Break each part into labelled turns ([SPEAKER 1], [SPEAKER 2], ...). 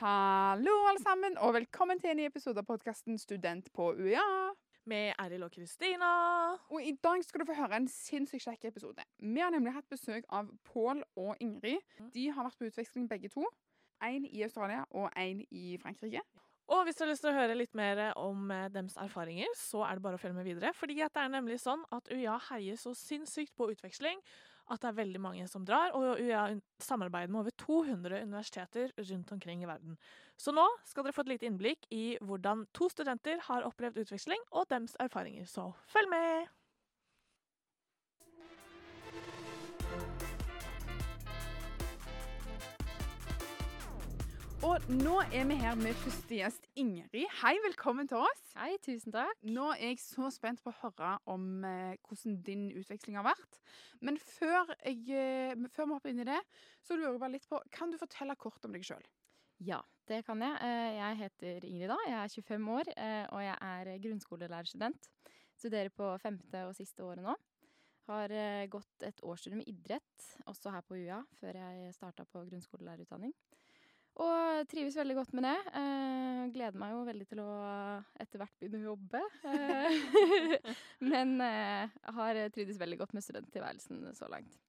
[SPEAKER 1] Hallo, alle sammen, og velkommen til en ny episode av podkasten Student på UiA.
[SPEAKER 2] Med Eril og Kristina.
[SPEAKER 1] Og I dag skal du få høre en sinnssykt kjekk episode. Vi har nemlig hatt besøk av Pål og Ingrid. De har vært på utveksling begge to. Én i Australia og én i Frankrike.
[SPEAKER 2] Og hvis du har lyst til å høre litt mer om eh, deres erfaringer, så er det bare å følge med videre. Fordi det er nemlig sånn at UiA heier så sinnssykt på utveksling at det er veldig mange som drar. Og UiA samarbeider med over 200 universiteter rundt omkring i verden. Så nå skal dere få et lite innblikk i hvordan to studenter har opplevd utveksling, og deres erfaringer. Så følg med!
[SPEAKER 1] Og nå er vi her med første gjest Ingrid. Hei, velkommen til oss.
[SPEAKER 3] Hei, tusen takk.
[SPEAKER 1] Nå er jeg så spent på å høre om eh, hvordan din utveksling har vært. Men før, jeg, eh, før vi hopper inn i det, så lurer jeg bare litt på Kan du fortelle kort om deg sjøl?
[SPEAKER 3] Ja, det kan jeg. Eh, Jeg heter Ingrid, da. Jeg er 25 år, eh, og jeg er grunnskolelærerstudent. Studerer på femte og siste året nå. Har eh, gått et årsstudium i idrett, også her på UiA, før jeg starta på grunnskolelærerutdanning. Og trives veldig godt med det. Eh, gleder meg jo veldig til å etter hvert begynne å jobbe. Eh, Men eh, har trivdes veldig godt med studenttilværelsen så langt.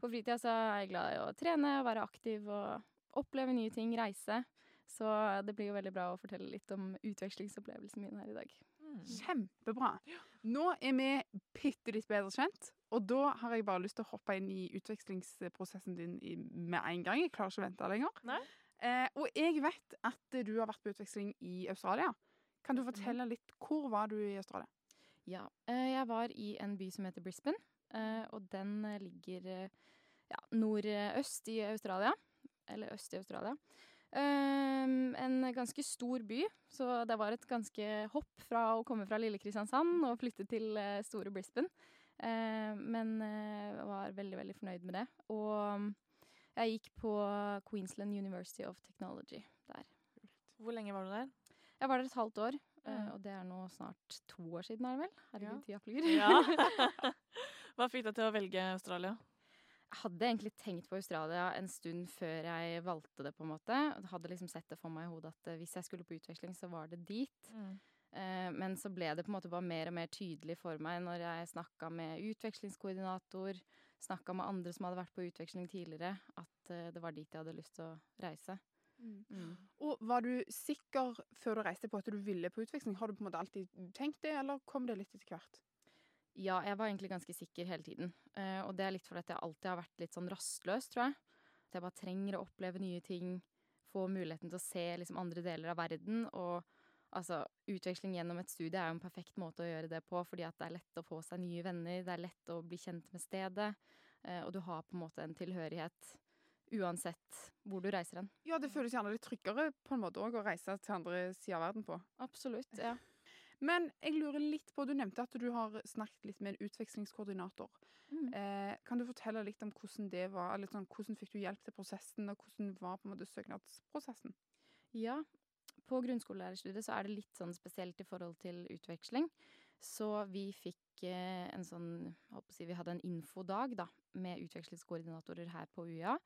[SPEAKER 3] På fritida så er jeg glad i å trene, være aktiv og oppleve nye ting, reise. Så det blir jo veldig bra å fortelle litt om utvekslingsopplevelsen min her i dag.
[SPEAKER 1] Kjempebra. Nå er vi bitte litt bedre kjent, og da har jeg bare lyst til å hoppe inn i utvekslingsprosessen din med en gang. Jeg klarer ikke å vente lenger.
[SPEAKER 2] Nei.
[SPEAKER 1] Eh, og jeg vet at du har vært på utveksling i Australia. Kan du fortelle litt Hvor var du i Australia?
[SPEAKER 3] Ja, eh, jeg var i en by som heter Brisbane, eh, og den eh, ligger ja, nordøst i Australia. Eller øst i Australia. Ehm, en ganske stor by, så det var et ganske hopp fra å komme fra lille Kristiansand og flytte til store Brisbane. Men var veldig, veldig fornøyd med det. Og jeg gikk på Queensland University of Technology der.
[SPEAKER 2] Hvor lenge var du der?
[SPEAKER 3] Jeg var der et halvt år,
[SPEAKER 2] Mm.
[SPEAKER 3] og det er nå snart to år siden, er det vel? Herregud, tida flyr.
[SPEAKER 2] Ja. Hva fikk deg til å velge Australia?
[SPEAKER 3] Jeg hadde egentlig tenkt på Australia en stund før jeg valgte det, på en måte. Jeg hadde liksom sett det for meg i hodet at eh, hvis jeg skulle på utveksling, så var det dit. Eh, men så ble det på en måte bare mer og mer tydelig for meg når jeg snakka med utvekslingskoordinator, snakka med andre som hadde vært på utveksling tidligere, at eh, det var dit jeg hadde lyst til å reise. Mm.
[SPEAKER 1] Og Var du sikker før du reiste på at du ville på utveksling? Har du på en måte alltid tenkt det, eller kom det litt etter hvert?
[SPEAKER 3] Ja, jeg var egentlig ganske sikker hele tiden. Eh, og det er litt fordi at jeg alltid har vært litt sånn rastløs, tror jeg. At jeg bare trenger å oppleve nye ting, få muligheten til å se liksom andre deler av verden. Og altså, utveksling gjennom et studie er jo en perfekt måte å gjøre det på, fordi at det er lett å få seg nye venner, det er lett å bli kjent med stedet, eh, og du har på en måte en tilhørighet uansett hvor du reiser hen.
[SPEAKER 1] Ja, det føles gjerne litt tryggere på en måte også, å reise til andre sida av verden på.
[SPEAKER 3] Absolutt, ja.
[SPEAKER 1] Men jeg lurer litt på, du nevnte at du har snakket litt med en utvekslingskoordinator.
[SPEAKER 3] Mm.
[SPEAKER 1] Eh, kan du fortelle litt om hvordan det var? eller sånn, hvordan fikk du hjelp til prosessen, og hvordan var på en måte søknadsprosessen?
[SPEAKER 3] Ja, på grunnskolelærerstudiet så er det litt sånn spesielt i forhold til utveksling. Så vi fikk eh, en sånn, håper å si, vi hadde en infodag da, med utvekslingskoordinatorer her på UiA,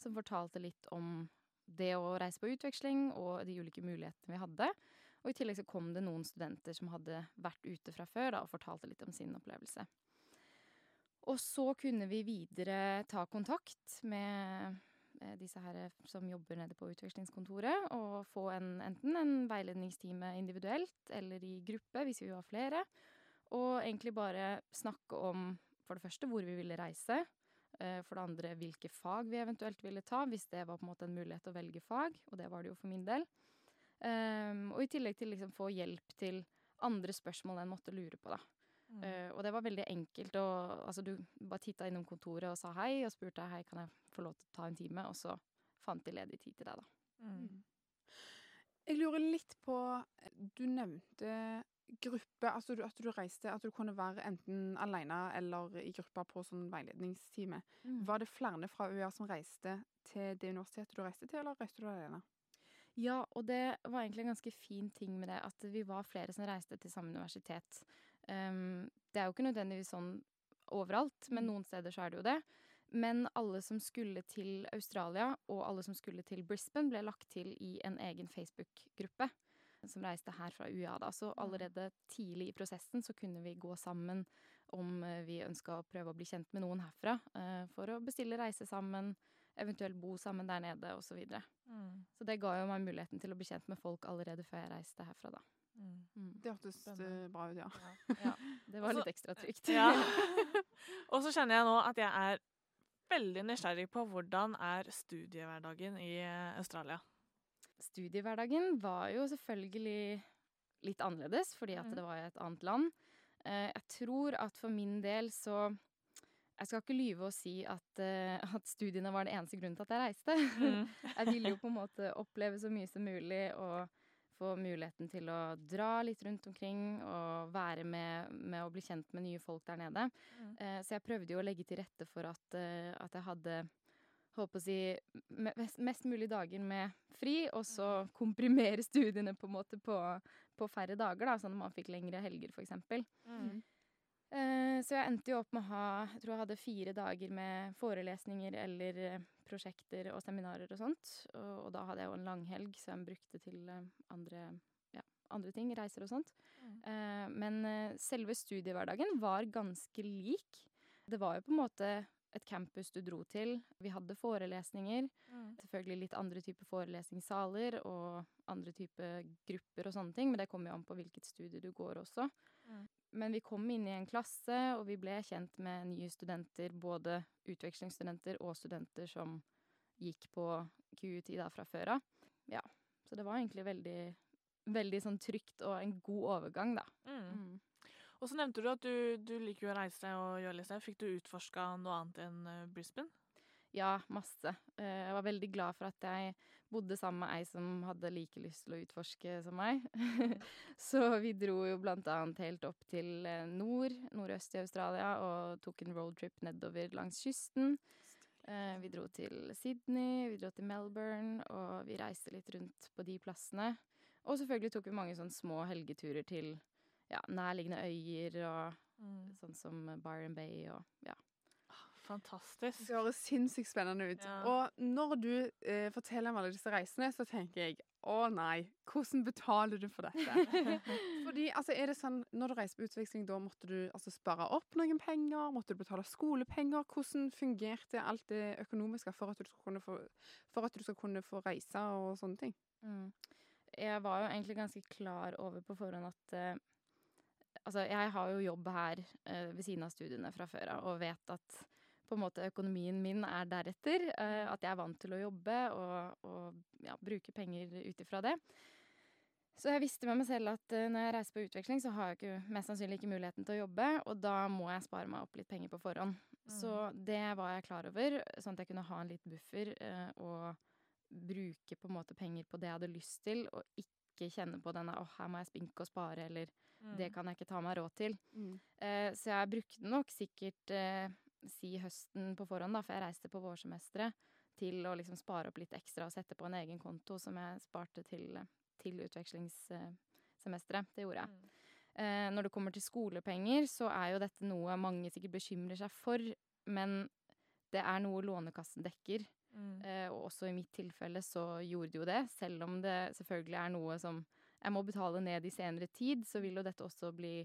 [SPEAKER 3] som fortalte litt om det å reise på utveksling og de ulike mulighetene vi hadde. Og i tillegg så kom det noen studenter som hadde vært ute fra før da, og fortalte litt om sin opplevelse. Og så kunne vi videre ta kontakt med disse her som jobber nede på utvekslingskontoret, og få en, enten en veiledningstime individuelt eller i gruppe hvis vi var flere. Og egentlig bare snakke om for det første hvor vi ville reise, eh, for det andre hvilke fag vi eventuelt ville ta, hvis det var på en måte en mulighet å velge fag, og det var det jo for min del. Ehm, og i tillegg til liksom få hjelp til andre spørsmål en måtte lure på, da. Eh, og det var veldig enkelt. Og, altså, du bare titta innom kontoret og sa hei, og spurte hei, kan jeg få lov til å ta en time, og så fant de ledig tid til deg, da.
[SPEAKER 2] Mm.
[SPEAKER 1] Jeg lurer litt på Du nevnte gruppe, altså du, at du reiste At du kunne være enten alene eller i gruppa på sånn veiledningstime. Var det flere fra UiA som reiste til det universitetet du reiste til, eller reiste du alene?
[SPEAKER 3] Ja, og det var egentlig en ganske fin ting med det, at vi var flere som reiste til samme universitet. Um, det er jo ikke nødvendigvis sånn overalt, men noen steder så er det jo det. Men alle som skulle til Australia, og alle som skulle til Brisbane, ble lagt til i en egen Facebook-gruppe som reiste her fra UiA. Da. Så allerede tidlig i prosessen så kunne vi gå sammen om eh, vi ønska å prøve å bli kjent med noen herfra, eh, for å bestille reise sammen, eventuelt bo sammen der nede, osv. Så, videre.
[SPEAKER 2] Mm.
[SPEAKER 3] så det ga jo meg muligheten til å bli kjent med folk allerede før jeg reiste herfra, da.
[SPEAKER 2] Mm.
[SPEAKER 3] Mm.
[SPEAKER 1] Det hørtes
[SPEAKER 2] Spennende.
[SPEAKER 1] eh, bra ut, ja.
[SPEAKER 3] Ja, det var
[SPEAKER 2] Også,
[SPEAKER 3] litt ekstra trygt.
[SPEAKER 2] Ja. Og så kjenner jeg nå at jeg er veldig nysgjerrig på hvordan er studiehverdagen i eh, Australia.
[SPEAKER 3] Studiehverdagen var jo selvfølgelig litt annerledes, fordi at
[SPEAKER 2] Mhm.
[SPEAKER 3] det var i et annet land. Eh, jeg tror at for min del så Jeg skal ikke lyve og si at, eh, at studiene var den eneste grunnen til at jeg reiste.
[SPEAKER 2] Mm.
[SPEAKER 3] jeg ville jo på en måte oppleve så mye som mulig og få muligheten til å dra litt rundt omkring og være med, med å bli kjent med nye folk der nede.
[SPEAKER 2] Mm.
[SPEAKER 3] Eh, så jeg prøvde jo å legge til rette for at, eh, at jeg hadde holdt på å si mest, mest mulig dager med fri, og så komprimere studiene på en måte på, på færre dager, da, sånn at man fikk lengre helger, for eksempel.
[SPEAKER 2] Mm.
[SPEAKER 3] Eh, så jeg endte jo opp med å ha Jeg tror jeg hadde fire dager med forelesninger eller eh, prosjekter og seminarer og sånt. Og, og da hadde jeg jo en langhelg som jeg brukte til eh, andre, ja, andre ting, reiser og sånt.
[SPEAKER 2] Mm.
[SPEAKER 3] Men selve studiehverdagen var ganske lik. Det var jo på en måte et campus du dro til. Vi hadde forelesninger.
[SPEAKER 2] Mm.
[SPEAKER 3] Selvfølgelig litt andre typer forelesningssaler og andre typer grupper og sånne ting, men det kommer jo an på hvilket studie du går også.
[SPEAKER 2] Mm.
[SPEAKER 3] Men vi kom inn i en klasse, og vi ble kjent med nye studenter, både utvekslingsstudenter og studenter som gikk på QUT da fra før av. Ja, så det var egentlig veldig, veldig sånn trygt og en god overgang, da.
[SPEAKER 2] Mm. Og så nevnte du at du, du liker å reise og gjøre litt. Fikk du utforska noe annet enn eh, Brisbane?
[SPEAKER 3] Ja, masse. Eh, Jeg var veldig glad for at jeg bodde sammen med ei som hadde like lyst til å utforske som meg. Så vi dro jo blant annet helt opp til eh, nord, nordøst i Australia, og tok en roadtrip nedover langs kysten. Eh, Vi dro til Sydney, vi dro til Melbourne, og vi reiste litt rundt på de plassene. Og selvfølgelig tok vi mange sånne små helgeturer til ja, nærliggende øyer, og
[SPEAKER 2] Mm.
[SPEAKER 3] sånn som Byron Bay og ja.
[SPEAKER 2] Fantastisk.
[SPEAKER 1] Det høres sinnssykt spennende ut.
[SPEAKER 2] Ja.
[SPEAKER 1] Og når du eh, forteller om alle disse reisene, så tenker jeg å nei, hvordan betaler du for dette? Fordi, altså, er det sånn, Når du reiser på utveksling, da måtte du altså, spare opp noen penger? Måtte du betale skolepenger? Hvordan fungerte alt det økonomiske for at du skal kunne få, du skal kunne få reise og sånne ting?
[SPEAKER 3] Mm. Jeg var jo egentlig ganske klar over på forhånd at eh, Altså, jeg har jo jobb her eh, ved siden av studiene fra før av, og vet at på en måte økonomien min er deretter. eh, at jeg er vant til å jobbe og, og ja, bruke penger ut ifra det. Så jeg visste med meg selv at eh, når jeg reiser på utveksling, så har jeg ikke, mest sannsynlig ikke muligheten til å jobbe, og da må jeg spare meg opp litt penger på forhånd. Så det var jeg klar over, sånn at jeg kunne ha en liten buffer eh, og bruke på en måte penger på det jeg hadde lyst til, og ikke kjenne på denne 'åh, her må jeg spinke og spare', eller
[SPEAKER 2] Mm.
[SPEAKER 3] 'det kan jeg ikke ta meg råd til'. Eh, så jeg brukte nok sikkert eh, si høsten på forhånd, da, for jeg reiste på vårsemesteret, til å liksom spare opp litt ekstra og sette på en egen konto som jeg sparte til, til utvekslingssemesteret. Det gjorde jeg.
[SPEAKER 2] Mm.
[SPEAKER 3] Eh, når det kommer til skolepenger, så er jo dette noe mange sikkert bekymrer seg for, men det er noe Lånekassen dekker.
[SPEAKER 2] Mm.
[SPEAKER 3] Eh, og også i mitt tilfelle så gjorde det jo det, selv om det selvfølgelig er noe som jeg må betale ned i senere tid, så vil jo dette også bli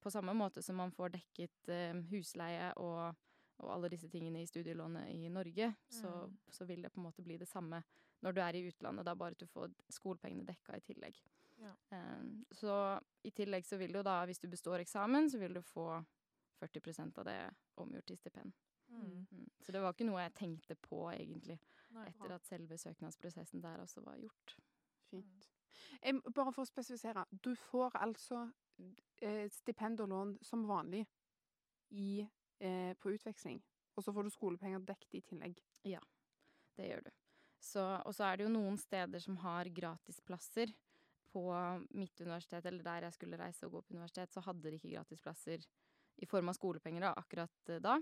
[SPEAKER 3] på samme måte som man får dekket eh, husleie og, og alle disse tingene i studielånet i Norge, så,
[SPEAKER 2] Mm.
[SPEAKER 3] så vil det på en måte bli det samme når du er i utlandet, da bare at du får skolepengene dekka i tillegg.
[SPEAKER 2] Ja.
[SPEAKER 3] Eh, så i tillegg så vil du da, hvis du består eksamen, så vil du få 40% av det omgjort til stipend.
[SPEAKER 2] Mm.
[SPEAKER 3] Mm. Så det var ikke noe jeg tenkte på egentlig,
[SPEAKER 2] Nei.
[SPEAKER 3] etter at selve søknadsprosessen der også var gjort.
[SPEAKER 1] Fint. Em, bare for å spesifisere. Du får altså eh, stipend og lån som vanlig i, eh, på utveksling. Og så får du skolepenger dekket i tillegg.
[SPEAKER 3] Ja, Det gjør du. Så, og så er det jo noen steder som har gratisplasser. På mitt universitet, eller der jeg skulle reise og gå på universitet, så hadde de ikke gratisplasser i form av skolepenger da, akkurat da. da.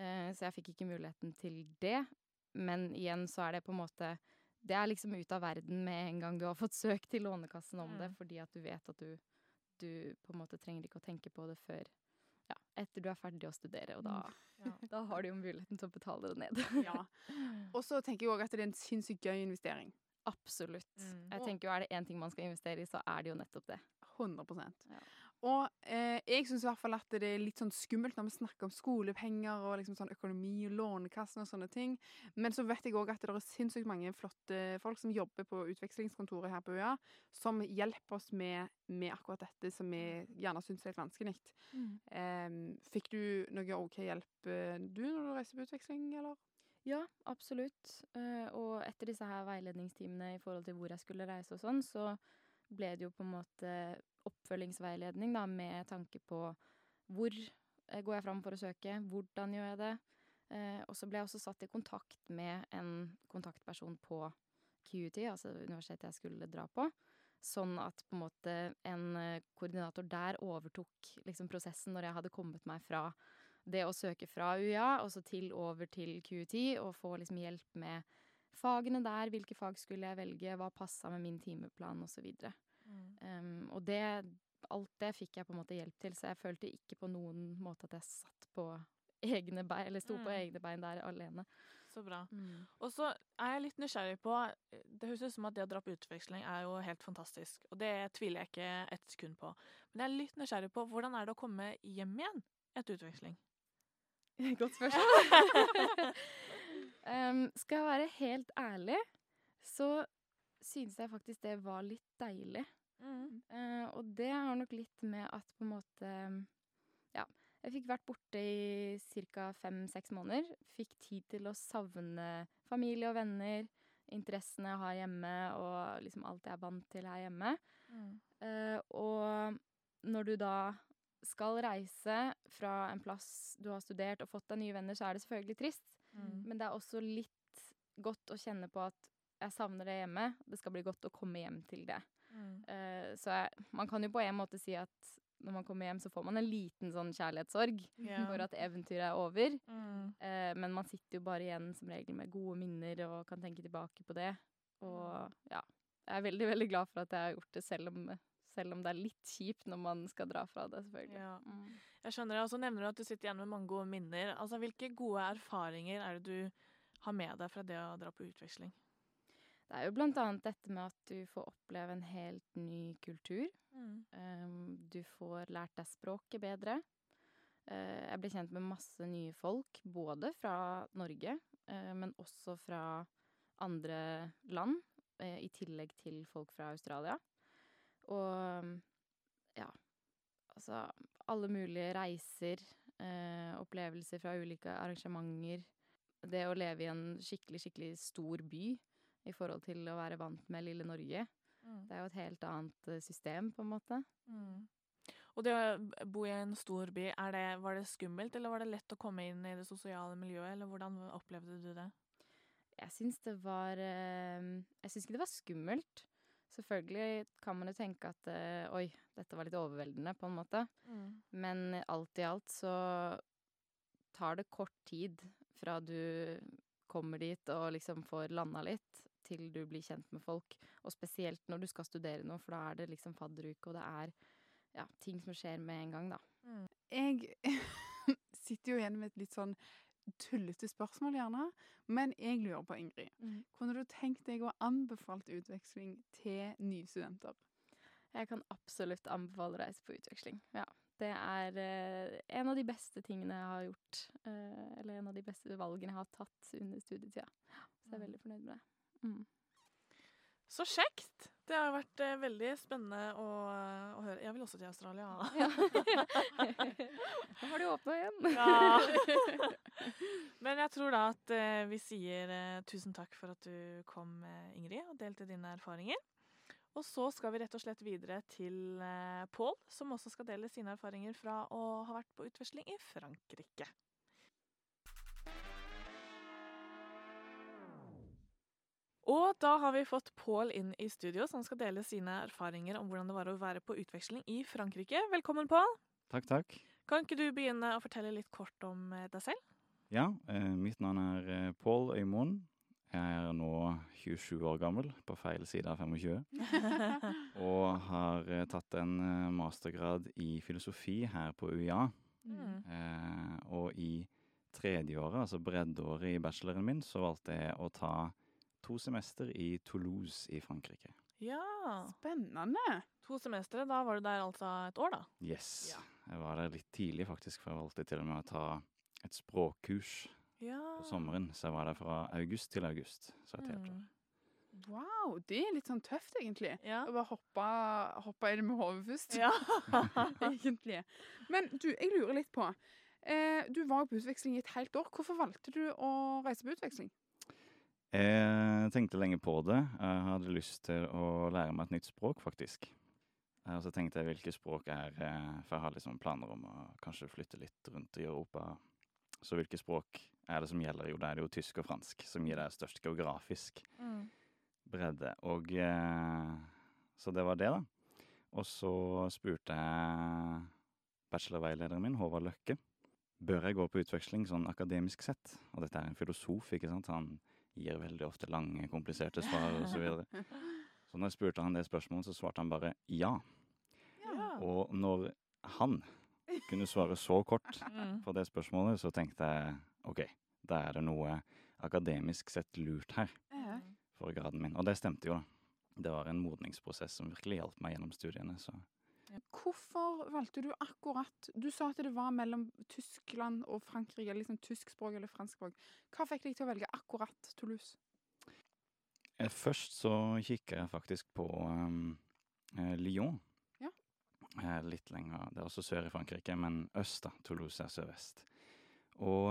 [SPEAKER 3] Eh, så jeg fikk ikke muligheten til det. Men igjen så er det på en måte Det er liksom ut av verden med en gang du har fått søkt til Lånekassen om det,
[SPEAKER 2] Mm.
[SPEAKER 3] fordi at du vet at du, du på en måte trenger ikke å tenke på det før etter du er ferdig å studere, og da,
[SPEAKER 2] Ja.
[SPEAKER 3] da har du jo muligheten til å betale det ned.
[SPEAKER 1] Ja. Og så tenker jeg òg at det er en sinnssykt gøy investering.
[SPEAKER 3] Absolutt.
[SPEAKER 2] Mm.
[SPEAKER 3] Jeg tenker jo er det én ting man skal investere i, så er det jo nettopp det.
[SPEAKER 1] 100
[SPEAKER 3] Ja.
[SPEAKER 1] Og eh, jeg syns i hvert fall at det er litt sånn skummelt når vi snakker om skolepenger og liksom sånn økonomi og Lånekassen og sånne ting. Men så vet jeg òg at det er sinnssykt mange flotte folk som jobber på utvekslingskontoret her på øya, som hjelper oss med, med akkurat dette som vi gjerne syns er litt vanskelig. Em, fikk du noe OK hjelp eh, du når du reiser på utveksling, eller?
[SPEAKER 3] Ja, absolutt. Eh, og etter disse her veiledningstimene i forhold til hvor jeg skulle reise og sånn, så ble det jo på en måte oppfølgingsveiledning da, med tanke på hvor eh, går jeg fram for å søke, hvordan gjør jeg det? Eh, og så ble jeg også satt i kontakt med en kontaktperson på QUT, altså universitetet jeg skulle dra på. Sånn at på en måte en eh, koordinator der overtok liksom prosessen når jeg hadde kommet meg fra det å søke fra UiA og så til over til QUT og få liksom hjelp med fagene der, hvilke fag skulle jeg velge, hva passa med min timeplan osv.
[SPEAKER 2] Mm.
[SPEAKER 3] Um, og det, alt det fikk jeg på en måte hjelp til, så jeg følte ikke på noen måte at jeg satt på egne bein, eller sto på
[SPEAKER 2] Mm.
[SPEAKER 3] egne bein der alene.
[SPEAKER 2] Så bra. Og så er jeg litt nysgjerrig på Det høres ut som at det å dra på utveksling er jo helt fantastisk. Og det tviler jeg ikke et sekund på. Men jeg er litt nysgjerrig på hvordan er det å komme hjem igjen etter utveksling?
[SPEAKER 3] Godt spørsmål. um, skal jeg være helt ærlig, så synes jeg faktisk det var litt deilig. Eh, og det har nok litt med at på en måte Ja, jeg fikk vært borte i ca. fem-seks måneder. Fikk tid til å savne familie og venner, interessene jeg har hjemme, og liksom alt jeg er vant til her hjemme. Eh, og når du da skal reise fra en plass du har studert og fått deg nye venner, så er det selvfølgelig trist.
[SPEAKER 2] Mm.
[SPEAKER 3] Men det er også litt godt å kjenne på at jeg savner det hjemme. Det skal bli godt å komme hjem til det.
[SPEAKER 2] Mm.
[SPEAKER 3] Uh, så jeg, man kan jo på en måte si at når man kommer hjem, så får man en liten sånn kjærlighetssorg
[SPEAKER 2] yeah.
[SPEAKER 3] for at eventyret er over.
[SPEAKER 2] Mm.
[SPEAKER 3] Uh, men man sitter jo bare igjen som regel med gode minner og kan tenke tilbake på det. Og ja, jeg er veldig, veldig glad for at jeg har gjort det, selv om, selv om det er litt kjipt når man skal dra fra det, selvfølgelig.
[SPEAKER 2] Ja.
[SPEAKER 3] Mm.
[SPEAKER 2] Jeg skjønner det. Og så nevner du at du sitter igjen med mange gode minner. Altså, Hvilke gode erfaringer er det du har med deg fra det å dra på utveksling?
[SPEAKER 3] Det er jo blant annet dette med at du får oppleve en helt ny kultur.
[SPEAKER 2] Mm.
[SPEAKER 3] Um, du får lært deg språket bedre. Uh, jeg ble kjent med masse nye folk, både fra Norge, uh, men også fra andre land, uh, i tillegg til folk fra Australia. Og ja, altså alle mulige reiser, opplevelser fra ulike arrangementer. Det å leve i en skikkelig, skikkelig stor by i forhold til å være vant med lille Norge.
[SPEAKER 2] Mm.
[SPEAKER 3] Det er jo et helt annet eh, system, på en måte.
[SPEAKER 2] Mm. Og det å bo i en stor by, er det, var det skummelt, eller var det lett å komme inn i det sosiale miljøet, eller hvordan opplevde du det?
[SPEAKER 3] Jeg syns det var eh, Jeg syns ikke det var skummelt. Selvfølgelig kan man jo tenke at eh, oi, dette var litt overveldende, på en måte. Men alt i alt så tar det kort tid fra du kommer dit og liksom får landa litt, til du blir kjent med folk. Og spesielt når du skal studere noe, for da er det liksom fadderuke, og det er ja, ting som skjer med en gang, da.
[SPEAKER 1] Jeg sitter jo igjen med et litt sånn tullete spørsmål, gjerne. Men jeg lurer på, Ingrid. Kunne du tenkt deg å anbefalt utveksling til nye studenter?
[SPEAKER 3] Jeg kan absolutt anbefale å reise på utveksling. Ja. Det er eh, en av de beste tingene jeg har gjort. eh, eller en av de beste valgene jeg har tatt under studietida. Så jeg er
[SPEAKER 2] Mm.
[SPEAKER 3] veldig fornøyd med det. Mm.
[SPEAKER 2] Så kjekt! Det har vært eh, veldig spennende å, å høre. Jeg vil også til Australia.
[SPEAKER 3] Ja. Nå har de åpna igjen.
[SPEAKER 2] Ja. Men jeg tror da at eh, vi sier eh, tusen takk for at du kom, eh, Ingrid, og delte dine erfaringer. Og så skal vi rett og slett videre til eh, Pål, som også skal dele sine erfaringer fra å ha vært på utveksling i Frankrike. Og da har vi fått Pål inn i studio, som skal dele sine erfaringer om hvordan det var å være på utveksling i Frankrike. Velkommen, Pål.
[SPEAKER 4] Takk, takk.
[SPEAKER 2] Kan ikke du begynne å fortelle litt kort om eh, deg selv?
[SPEAKER 4] Ja, eh, mitt navn er eh, Pål Øymoen. Jeg er nå 27 år gammel, på feil side av 25. Og har tatt en mastergrad i filosofi her på UiA.
[SPEAKER 2] Mm.
[SPEAKER 4] Eh, og i tredjeåret, altså breddeåret i bacheloren min, så valgte jeg å ta to semester i Toulouse i Frankrike.
[SPEAKER 2] Ja.
[SPEAKER 1] Spennende.
[SPEAKER 2] To semestre. Da var du der altså et år, da.
[SPEAKER 4] Yes.
[SPEAKER 2] Ja.
[SPEAKER 4] Jeg var der litt tidlig, faktisk, for jeg valgte til og med å ta et språkkurs
[SPEAKER 2] Ja.
[SPEAKER 4] på sommeren. Så jeg var der fra august til august. Så jeg.
[SPEAKER 2] Mm.
[SPEAKER 1] Wow, det er litt sånn tøft, egentlig.
[SPEAKER 2] Ja.
[SPEAKER 1] Å bare hoppe, hoppe i det med hodet først.
[SPEAKER 2] ja.
[SPEAKER 1] egentlig. Men du, jeg lurer litt på eh, Du var på utveksling i et helt år. Hvorfor valgte du å reise på utveksling?
[SPEAKER 4] Jeg tenkte lenge på det. Jeg hadde lyst til å lære meg et nytt språk, faktisk. Eh, Og så tenkte jeg hvilke språk er eh, For jeg har liksom planer om å kanskje flytte litt rundt i Europa. Så hvilke språk er det som gjelder? Jo, da er det jo tysk og fransk som gir deg størst geografisk
[SPEAKER 2] Mm.
[SPEAKER 4] bredde. Og eh, Så det var det, da. Og så spurte jeg bachelorveilederen min, Håvard Løkke, bør jeg gå på utveksling sånn akademisk sett. Og dette er en filosof, ikke sant. Han gir veldig ofte lange, kompliserte svar og så videre. Så når jeg spurte han det spørsmålet, så svarte han bare ja.
[SPEAKER 2] Ja.
[SPEAKER 4] Og når han kunne svare så kort
[SPEAKER 2] Mm.
[SPEAKER 4] på det spørsmålet, så tenkte jeg OK, da er det noe akademisk sett lurt her for graden min. Og det stemte jo, da. Det var en modningsprosess som virkelig hjalp meg gjennom studiene. Så
[SPEAKER 1] Hvorfor valgte du akkurat Du sa at det var mellom Tyskland og Frankrike, liksom tyskspråk eller franskspråk. Hva fikk deg til å velge akkurat Toulouse?
[SPEAKER 4] eh, først så kikka jeg faktisk på um, Lyon.
[SPEAKER 1] Ja.
[SPEAKER 4] Eh, litt lenger Det er også sør i Frankrike, men øst, da. Toulouse er sørvest. Og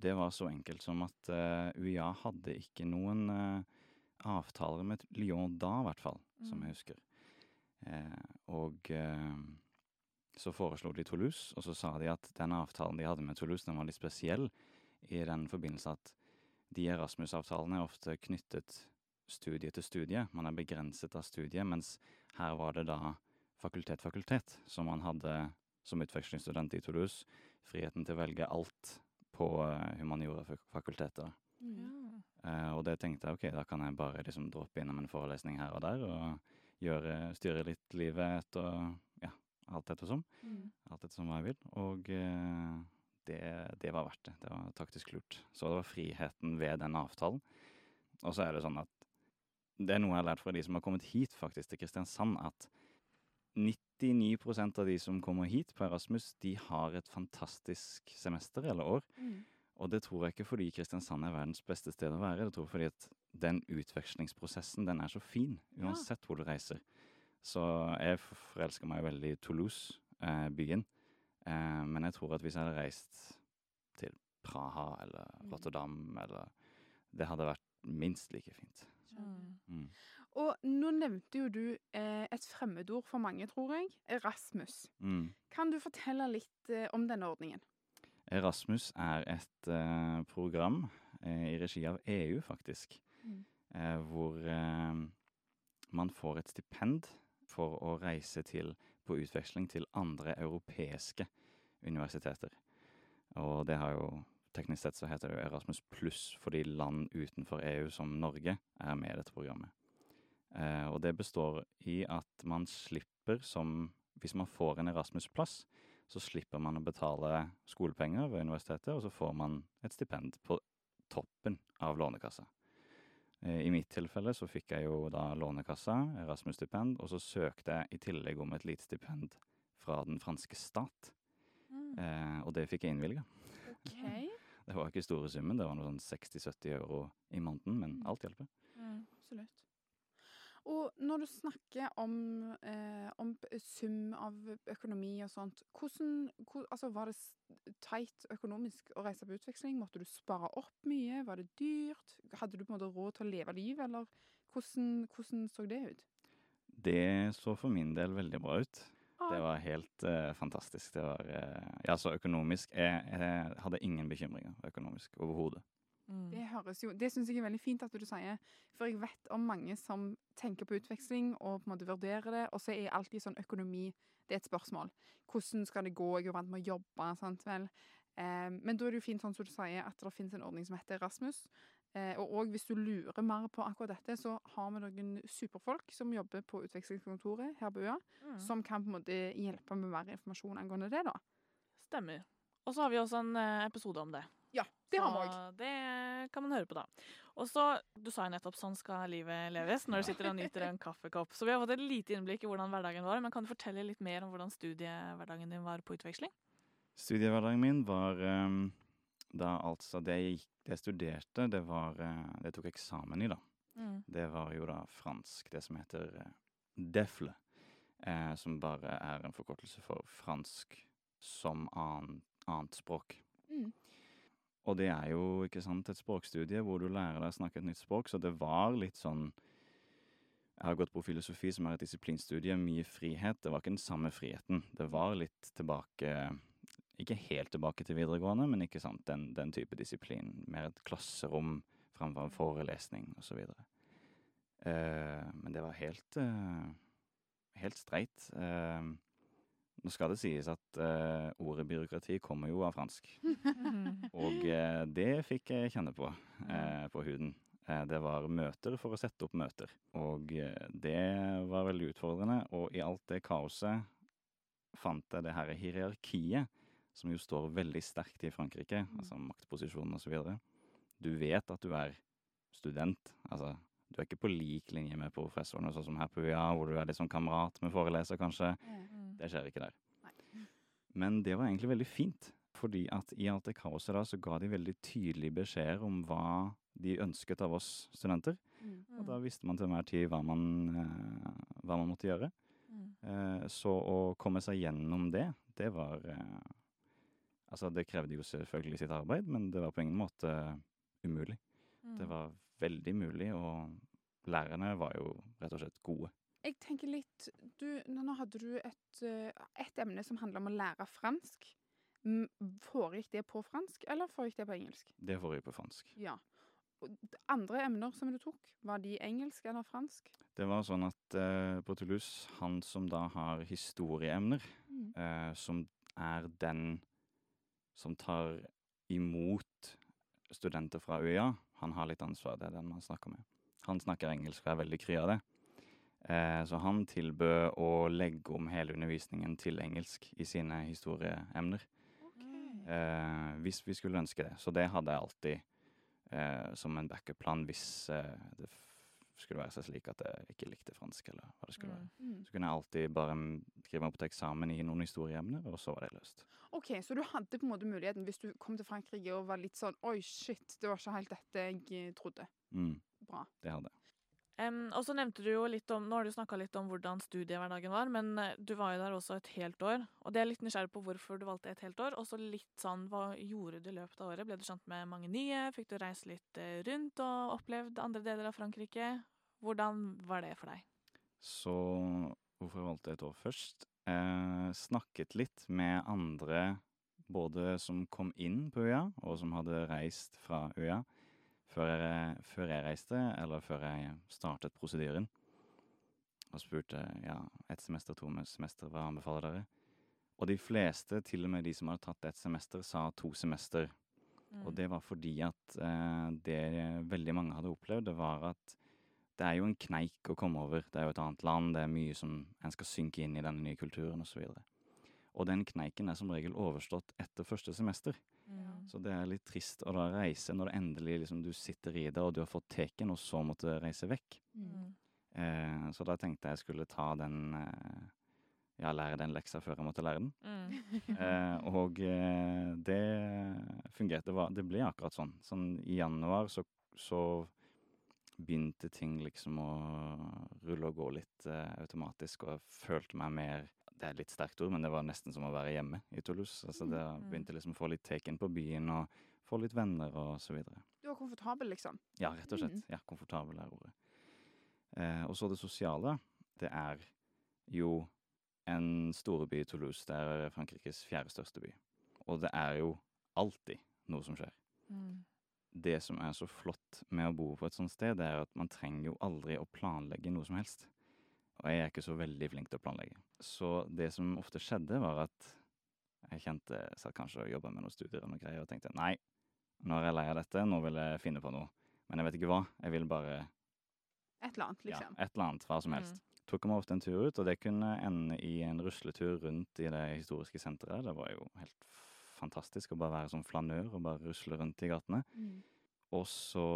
[SPEAKER 4] det var så enkelt som at uh, UiA hadde ikke noen uh, avtaler med Lyon da, i hvert fall, som
[SPEAKER 2] Mm.
[SPEAKER 4] jeg husker. Eh, og eh, så foreslo de Toulouse, og så sa de at den avtalen de hadde med Toulouse, den var litt spesiell i den forbindelse at de Erasmus-avtalene er ofte knyttet studie til studie. Man er begrenset av studiet, mens her var det da fakultet-fakultet, som man hadde som utvekslingsstudent i Toulouse. Friheten til å velge alt på uh, humaniora-fakultetet.
[SPEAKER 2] Ja.
[SPEAKER 4] Eh, og det tenkte jeg ok, da kan jeg bare liksom droppe innom en forelesning her og der, og gjøre, styre litt livet etter ja, alt etter som. Alt etter som hva jeg vil. Og eh, det, det var verdt det. Det var taktisk lurt. Så det var friheten ved den avtalen. Og så er det sånn at det er noe jeg har lært fra de som har kommet hit faktisk til Kristiansand, at 99% av de som kommer hit på Erasmus, de har et fantastisk semester eller år.
[SPEAKER 1] Mm.
[SPEAKER 4] Og det tror jeg ikke fordi Kristiansand er verdens beste sted å være. Det tror jeg fordi at den utvekslingsprosessen, den er så fin, uansett hvor du reiser. Så jeg forelsker meg veldig i Toulouse, eh, byen. Eh, men jeg tror at hvis jeg hadde reist til Praha eller
[SPEAKER 1] Mm.
[SPEAKER 4] Rotterdam eller Det hadde vært minst like fint.
[SPEAKER 2] Mm.
[SPEAKER 4] Mm.
[SPEAKER 1] Og nå nevnte jo du eh, et fremmedord for mange, tror jeg. Erasmus.
[SPEAKER 4] Mm.
[SPEAKER 1] Kan du fortelle litt eh, om denne ordningen?
[SPEAKER 4] Erasmus er et eh, program eh, i regi av EU, faktisk.
[SPEAKER 1] Mm.
[SPEAKER 4] Eh, hvor eh, man får et stipend for å reise til, på utveksling til andre europeiske universiteter. Og det har jo Teknisk sett så heter det jo Erasmus pluss fordi land utenfor EU, som Norge, er med i dette programmet. Eh, og det består i at man slipper som Hvis man får en Erasmus-plass, så slipper man å betale skolepenger ved universitetet, og så får man et stipend på toppen av Lånekassa. Eh, I mitt tilfelle så fikk jeg jo da Lånekassa, Erasmus-stipend, og så søkte jeg i tillegg om et lite stipend fra den franske stat,
[SPEAKER 2] Mm.
[SPEAKER 4] eh, og det fikk jeg innvilga.
[SPEAKER 1] OK.
[SPEAKER 4] Det var ikke store summen, det var noe sånn 60-70 euro i måneden, men
[SPEAKER 1] Mm.
[SPEAKER 4] alt hjelper.
[SPEAKER 2] Mm.
[SPEAKER 1] Absolutt. Og når du snakker om, eh, om sum av økonomi og sånt, hvordan hvor, altså Var det teit økonomisk å reise på utveksling? Måtte du spare opp mye? Var det dyrt? Hadde du på en måte råd til å leve livet, eller hvordan, hvordan så det ut?
[SPEAKER 4] Det så for min del veldig bra ut.
[SPEAKER 1] Ah,
[SPEAKER 4] Det var helt eh, fantastisk. Det var eh, Ja, så økonomisk jeg, jeg hadde ingen bekymringer økonomisk overhodet.
[SPEAKER 2] Mm.
[SPEAKER 1] Det høres jo, det syns jeg er veldig fint at du sier, for jeg vet om mange som tenker på utveksling og på en måte vurderer det, og så er alltid sånn økonomi det er et spørsmål. Hvordan skal det gå? Jeg er vant med å jobbe. sant vel? Eh, men da er det jo fint sånn som du sier, at det finnes en ordning som heter Erasmus. Eh, og også, hvis du lurer mer på akkurat dette, så har vi noen superfolk som jobber på utvekslingskontoret her på øya,
[SPEAKER 2] Mm.
[SPEAKER 1] som kan på en måte hjelpe med mer informasjon angående det. da.
[SPEAKER 2] Stemmer. Og så har vi også en eh, episode om det.
[SPEAKER 1] Ja, det har vi òg.
[SPEAKER 2] Det kan man høre på da. Og så, Du sa jo nettopp 'sånn skal livet leves' når du sitter og nyter en kaffekopp. Så vi har fått et lite innblikk i hvordan hverdagen var. Men kan du fortelle litt mer om hvordan studiehverdagen din var på utveksling?
[SPEAKER 4] Studiehverdagen min var um, da altså Det jeg, gikk- det jeg studerte, det var eh, Det jeg tok eksamen i, da.
[SPEAKER 2] Mm.
[SPEAKER 4] Det var jo da fransk, det som heter eh, DEFLE. Eh, som bare er en forkortelse for fransk som annet, annet språk.
[SPEAKER 1] Mm.
[SPEAKER 4] Og det er jo ikke sant, et språkstudie hvor du lærer deg å snakke et nytt språk, så det var litt sånn Jeg har gått på filosofi, som er et disiplinstudie. Mye frihet. Det var ikke den samme friheten. Det var litt tilbake Ikke helt tilbake til videregående, men ikke sant, den, den type disiplin. Mer et klasserom framfor en forelesning osv. Uh, men det var helt uh, Helt streit. Eh, nå skal det sies at uh, ordet byråkrati kommer jo av fransk. Og uh, det fikk jeg kjenne på uh, på huden. Det var møter for å sette opp møter. Og det var veldig utfordrende. Og i alt det kaoset fant jeg det her hierarkiet, som jo står veldig sterkt i Frankrike, altså maktposisjonen osv. Du vet at du er student. Altså, du er ikke på lik linje med professorene, sånn som her på UiA, hvor du er litt sånn kamerat med foreleser, kanskje.
[SPEAKER 2] Mm.
[SPEAKER 4] Det skjer ikke der.
[SPEAKER 1] Nei.
[SPEAKER 4] Men det var egentlig veldig fint, fordi at i alt det kaoset da, så ga de veldig tydelige beskjeder om hva de ønsket av oss studenter.
[SPEAKER 1] Mm.
[SPEAKER 4] Og da visste man til enhver tid hva man, eh, hva man måtte gjøre.
[SPEAKER 2] Mm.
[SPEAKER 4] Eh, så å komme seg gjennom det, det var eh, Altså, det krevde jo selvfølgelig sitt arbeid, men det var på ingen måte umulig.
[SPEAKER 2] Mm.
[SPEAKER 4] Det var veldig mulig, og lærerne var jo rett og slett gode.
[SPEAKER 1] Jeg tenker litt du, Nå hadde du et, eh, et emne som handler om å lære fransk. M- Foregikk det på fransk, eller foregikk det på engelsk?
[SPEAKER 4] Det foregikk på fransk.
[SPEAKER 1] Ja. Og andre emner som du tok, var de engelsk eller fransk?
[SPEAKER 4] Det var sånn at eh, på Toulouse, han som da har historieemner,
[SPEAKER 1] Mm.
[SPEAKER 4] eh, som er den som tar imot studenter fra UiA, han har litt ansvar, det er den man snakker med. Han snakker engelsk og er veldig kry av det. Eh, så han tilbød å legge om hele undervisningen til engelsk i sine historieemner. Okay. hvis vi skulle ønske det. Så det hadde jeg alltid eh, som en backup-plan hvis eh, det skulle være seg slik at jeg ikke likte fransk, eller hva det skulle være.
[SPEAKER 1] Mm.
[SPEAKER 4] Så kunne jeg alltid bare mm, skrive meg opp til eksamen i noen historieemner, og så var det løst.
[SPEAKER 1] OK, så du hadde på en måte muligheten hvis du kom til Frankrike og var litt sånn Oi, shit, det var ikke helt dette jeg eh, trodde.
[SPEAKER 4] Mm,
[SPEAKER 1] Bra.
[SPEAKER 4] det hadde jeg.
[SPEAKER 2] Em, og så nevnte du jo litt om Nå har du snakka litt om hvordan studiehverdagen var, men eh, du var jo der også et helt år. Og det er litt nysgjerrig på hvorfor du valgte et helt år. Og så litt sånn, hva gjorde du i løpet av året? Ble du kjent med mange nye? Fikk du reist litt eh, rundt og opplevd andre deler av Frankrike? Hvordan var det for deg?
[SPEAKER 4] Så hvorfor jeg valgte et år først? Eh, snakket litt med andre både som kom inn på øya, og som hadde reist fra UiA før jeg, før jeg reiste, eller før jeg startet prosedyren. Og spurte ja, ett semester, to semester, hva anbefaler dere? Og de fleste, til og med de som hadde tatt ett semester, sa to semester.
[SPEAKER 2] Mm.
[SPEAKER 4] Og det var fordi at eh, det veldig mange hadde opplevd, det var at det er jo en kneik å komme over. Det er jo et annet land, det er mye som en skal synke inn i denne nye kulturen osv. Og, så og den kneiken er som regel overstått etter første semester.
[SPEAKER 2] Mm.
[SPEAKER 4] Så det er litt trist å da reise når det endelig liksom du sitter i det, og du har fått teken, og så måtte reise vekk.
[SPEAKER 2] Mm.
[SPEAKER 4] Eh, så da tenkte jeg skulle ta den eh, Ja, lære den leksa før jeg måtte lære den.
[SPEAKER 2] Mm.
[SPEAKER 4] Eh, og eh, det fungerte. Det, var, det ble akkurat sånn. Sånn i januar så, så begynte ting liksom å rulle og gå litt eh, automatisk, og jeg følte meg mer Det er litt sterkt ord, men det var nesten som å være hjemme i Toulouse. Altså, det
[SPEAKER 2] Mm.
[SPEAKER 4] begynte liksom å få litt teken på byen, og få litt venner og så videre.
[SPEAKER 1] Du var komfortabel, liksom.
[SPEAKER 4] Ja, rett og slett.
[SPEAKER 1] Mm.
[SPEAKER 4] Ja, komfortabel er ordet. Eh, og så det sosiale. Det er jo en storby, Toulouse. Det er Frankrikes fjerde største by. Og det er jo alltid noe som skjer.
[SPEAKER 2] Mm.
[SPEAKER 4] Det som er så flott med å bo på et sånt sted, det er at man trenger jo aldri å planlegge noe som helst. Og jeg er ikke så veldig flink til å planlegge. Så det som ofte skjedde, var at jeg kjente Satt kanskje og jobba med noen studier og noen greier og tenkte nei, nå er jeg lei av dette, nå vil jeg finne på noe. Men jeg vet ikke hva. Jeg vil bare
[SPEAKER 1] Et eller annet, liksom.
[SPEAKER 4] ja, et eller annet, hva som helst.
[SPEAKER 2] Mm.
[SPEAKER 4] tok meg ofte en tur ut, og det kunne ende i en rusletur rundt i det historiske senteret. Det var jo helt fantastisk å bare være som flanør og bare rusle rundt i gatene.
[SPEAKER 1] Mm.
[SPEAKER 4] Og så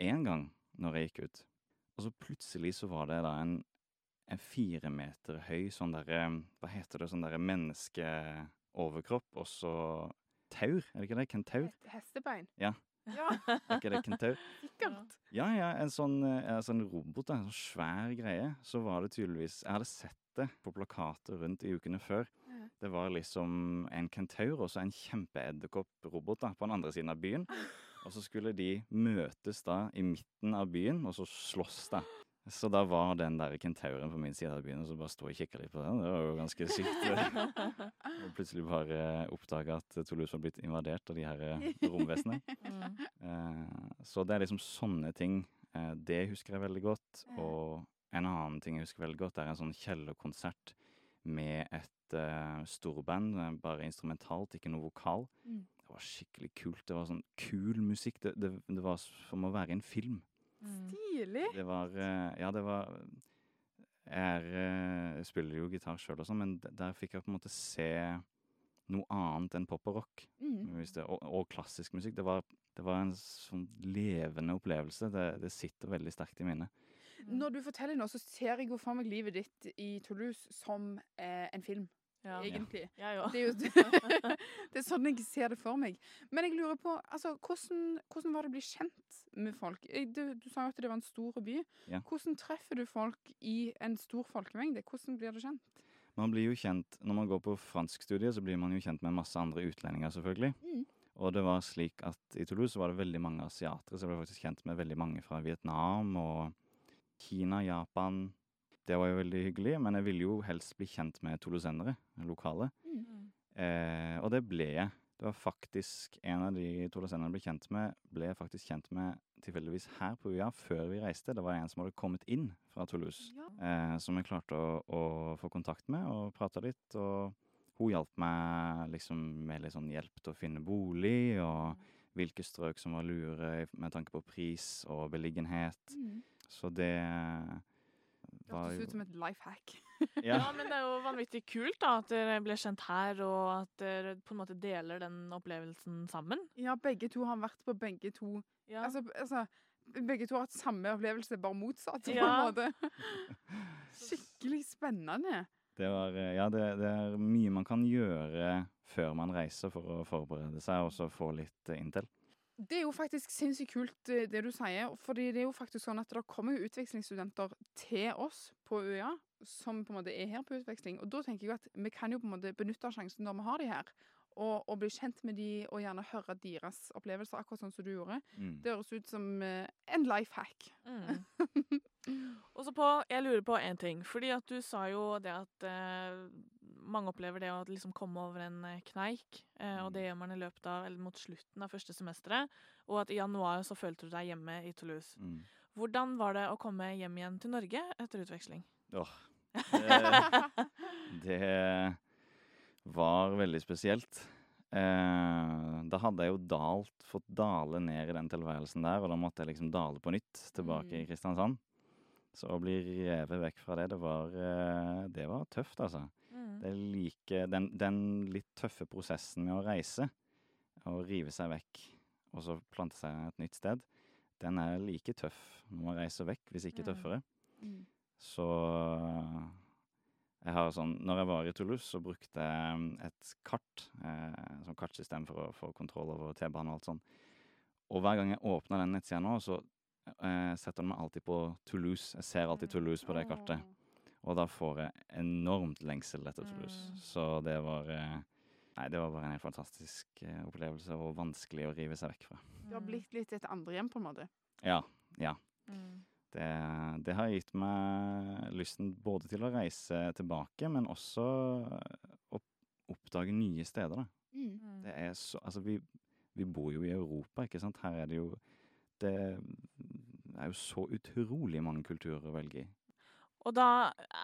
[SPEAKER 4] en gang når jeg gikk ut, og så plutselig så var det da en, en fire meter høy sånn derre Hva heter det? Sånn derre menneskeoverkropp, og så taur, er det ikke det? Kentaur?
[SPEAKER 1] Hestebein.
[SPEAKER 4] Ja.
[SPEAKER 1] Ja,
[SPEAKER 4] Er ikke det kentaur?
[SPEAKER 1] sikkert.
[SPEAKER 4] Ja, ja, en sånn, eh, altså en robot, en sånn svær greie. Så var det tydeligvis Jeg hadde sett det på plakater rundt i ukene før. Det var liksom en kentaur og så en kjempeedderkopprobot på den andre siden av byen. Og så skulle de møtes da i midten av byen, og så slåss da. Så da var den der kentauren på min side av byen, og så bare sto og kikka litt på den. Det var jo ganske sykt. Og plutselig bare oppdaga at Toulouse var blitt invadert av de her eh, romvesenene.
[SPEAKER 2] Mm.
[SPEAKER 4] Eh, så det er liksom sånne ting. Eh, det husker jeg veldig godt. Og en annen ting jeg husker veldig godt, er en sånn kjellerkonsert med et uh, storband, bare instrumentalt, ikke noe vokal.
[SPEAKER 1] Mm.
[SPEAKER 4] Det var skikkelig kult. Det var sånn kul musikk. Det, det, det var som å være i en film.
[SPEAKER 1] Stilig.
[SPEAKER 4] Det var eh, Ja, det var Jeg eh, jeg spiller jo gitar sjøl og sånn, men der fikk jeg på en måte se noe annet enn pop og rock.
[SPEAKER 1] Mm.
[SPEAKER 4] Det, og, og klassisk musikk. Det var, det var en sånn levende opplevelse. Det, det sitter veldig sterkt i minnet.
[SPEAKER 1] Når du forteller nå, så ser jeg jo for meg livet ditt i Toulouse som eh, en film,
[SPEAKER 2] Ja.
[SPEAKER 1] egentlig.
[SPEAKER 2] Ja. Ja,
[SPEAKER 1] Det er, jo, det er sånn jeg ser det for meg. Men jeg lurer på, altså, hvordan, hvordan var det å bli kjent med folk? Du, du sa jo at det var en stor by.
[SPEAKER 4] Ja.
[SPEAKER 1] Hvordan treffer du folk i en stor folkemengde? Hvordan blir du kjent?
[SPEAKER 4] Man blir jo kjent, Når man går på franskstudiet, så blir man jo kjent med masse andre utlendinger, selvfølgelig.
[SPEAKER 1] Mm.
[SPEAKER 4] Og det var slik at i Toulouse var det veldig mange asiatere, så jeg ble faktisk kjent med veldig mange fra Vietnam og Kina, Japan. Det var jo veldig hyggelig, men jeg ville jo helst bli kjent med tolosendere, lokale.
[SPEAKER 2] Mm.
[SPEAKER 4] Eh, og det ble jeg. Det var faktisk en av de toulousenderne jeg ble kjent med, ble jeg faktisk kjent med tilfeldigvis her på UiA før vi reiste. Det var en som hadde kommet inn fra Toulouse,
[SPEAKER 1] Ja.
[SPEAKER 4] eh, som jeg klarte å, å få kontakt med og prata litt. Og hun hjalp meg liksom med litt sånn hjelp til å finne bolig, og hvilke strøk som var lure med tanke på pris og beliggenhet.
[SPEAKER 1] Mm.
[SPEAKER 4] Så det
[SPEAKER 1] hørtes ut som et life hack.
[SPEAKER 2] Ja. men det er jo vanvittig kult da, at dere ble kjent her, og at dere på en måte deler den opplevelsen sammen.
[SPEAKER 1] Ja, begge to har vært på begge to.
[SPEAKER 2] Ja.
[SPEAKER 1] Altså, altså, begge to har hatt samme opplevelse, bare motsatt. på
[SPEAKER 2] Ja.
[SPEAKER 1] en måte. Skikkelig spennende.
[SPEAKER 4] Det, var, eh, ja, det, det er mye man kan gjøre før man reiser for å forberede seg, og så få litt intel. inntil.
[SPEAKER 1] Det er jo faktisk sinnssykt kult eh, det du sier. fordi det er jo faktisk sånn at det kommer jo utvekslingsstudenter til oss på UiA som på en måte er her på utveksling. Og da tenker jeg at vi kan jo på en måte benytte sjansen når vi har de her, og, og bli kjent med de og gjerne høre deres opplevelser, akkurat sånn som du gjorde.
[SPEAKER 4] Mm.
[SPEAKER 1] Det høres ut som uh, en life hack.
[SPEAKER 2] Mm. Og så på, jeg lurer på én ting. fordi at du sa jo det at eh, mange opplever det å liksom komme over en eh, kneik. Eh, og det gjør man i løpet av, eller mot slutten av første semesteret. Og at i januar så følte du deg hjemme i Toulouse.
[SPEAKER 4] Mm.
[SPEAKER 2] Hvordan var det å komme hjem igjen til Norge etter utveksling?
[SPEAKER 4] Åh, det, det var veldig spesielt. Eh, da hadde jeg jo dalt, fått dale ned i den tilværelsen der, og da måtte jeg liksom dale på nytt tilbake i
[SPEAKER 1] Mm.
[SPEAKER 4] Kristiansand. Så å bli revet vekk fra det, det var, eh, det var tøft, altså. Det er like, den, den litt tøffe prosessen med å reise, og rive seg vekk, og så plante seg et nytt sted, den er like tøff når man reiser vekk, hvis ikke tøffere.
[SPEAKER 1] Mm.
[SPEAKER 4] Så jeg har sånn Når jeg var i Toulouse, så brukte jeg et kart, eh, sånn kartsystem for å få kontroll over T-banen og alt sånn. Og hver gang jeg åpner den nettsida nå, så eh, setter den meg alltid på Toulouse. Jeg ser alltid Toulouse på det kartet. Og da får jeg enormt lengsel etter Toulouse.
[SPEAKER 2] Mm.
[SPEAKER 4] Så det var eh, Nei, det var bare en helt fantastisk eh, opplevelse, og vanskelig å rive seg vekk fra.
[SPEAKER 1] Du har blitt litt et andre hjem, på en måte.
[SPEAKER 4] Ja. Ja.
[SPEAKER 2] Mm.
[SPEAKER 4] Det, det har gitt meg lysten både til å reise tilbake, men også å oppdage nye steder. Da.
[SPEAKER 1] Mm.
[SPEAKER 2] Mm.
[SPEAKER 4] Det er så, altså vi, vi bor jo i Europa, ikke sant. Her er det jo Det er jo så utrolig mange kulturer å velge i.
[SPEAKER 2] Og da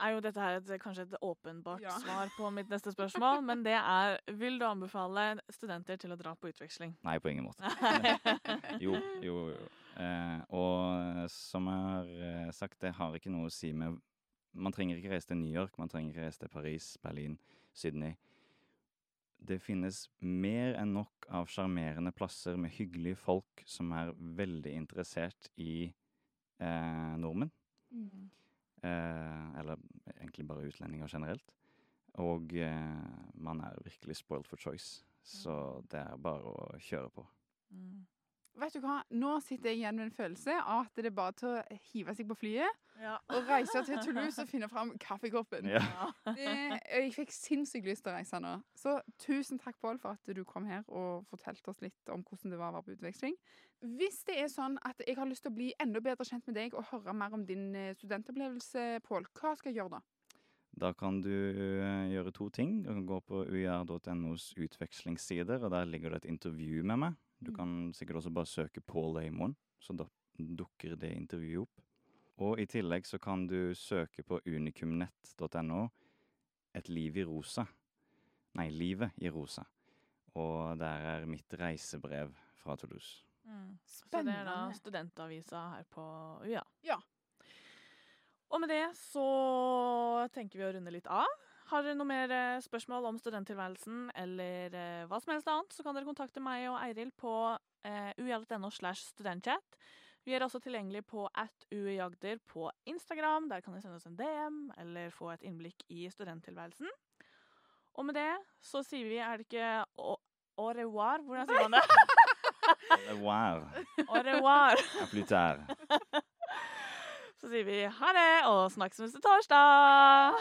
[SPEAKER 2] er jo dette her et, kanskje et åpenbart
[SPEAKER 1] Ja.
[SPEAKER 2] svar på mitt neste spørsmål, men det er Vil du anbefale studenter til å dra på utveksling?
[SPEAKER 4] Nei, på ingen måte. Jo, jo, jo. Eh, og som jeg har eh, sagt, det har ikke noe å si med Man trenger ikke reise til New York, man trenger ikke reise til Paris, Berlin, Sydney. Det finnes mer enn nok av sjarmerende plasser med hyggelige folk som er veldig interessert i eh, nordmenn. Eh, eller egentlig bare utlendinger generelt. Og eh, man er virkelig spoiled for choice. Så det er bare å kjøre på.
[SPEAKER 2] Mm.
[SPEAKER 1] Vet du hva? Nå sitter jeg igjen med en følelse av at det er bare til å hive seg på flyet
[SPEAKER 2] Ja.
[SPEAKER 1] og reise til Toulouse og finne fram kaffekoppen.
[SPEAKER 4] Ja.
[SPEAKER 1] Det, jeg fikk sinnssykt lyst til å reise nå. Så tusen takk, Pål, for at du kom her og fortalte oss litt om hvordan det var å være på utveksling. Hvis det er sånn at jeg har lyst til å bli enda bedre kjent med deg og høre mer om din eh, studentopplevelse, Pål, hva skal jeg gjøre da?
[SPEAKER 4] Da kan du eh, gjøre to ting. Du kan gå på uir.nos utvekslingssider, og der ligger det et intervju med meg. Du kan sikkert også bare søke Paul Amon, så da dukker det intervjuet opp. Og i tillegg så kan du søke på unikumnett.no Et liv i rosa. Nei, Livet i rosa. Og der er mitt reisebrev fra Toulouse.
[SPEAKER 2] Mm. Så det er da studentavisa her på UiA.
[SPEAKER 1] Ja.
[SPEAKER 2] Og med det så tenker vi å runde litt av. Har dere noe mer eh, spørsmål om studenttilværelsen eller eh, hva som helst annet, så kan dere kontakte meg og Eiril på eh, slash studentchat. Vi er også tilgjengelig på at uiagder på Instagram. Der kan dere sende oss en DM eller få et innblikk i studenttilværelsen. Og med det så sier vi, er det ikke au au revoir? Hvordan sier man det? Au revoir.
[SPEAKER 4] Au revoir. tard.
[SPEAKER 2] Så sier vi ha det, og snakkes neste torsdag!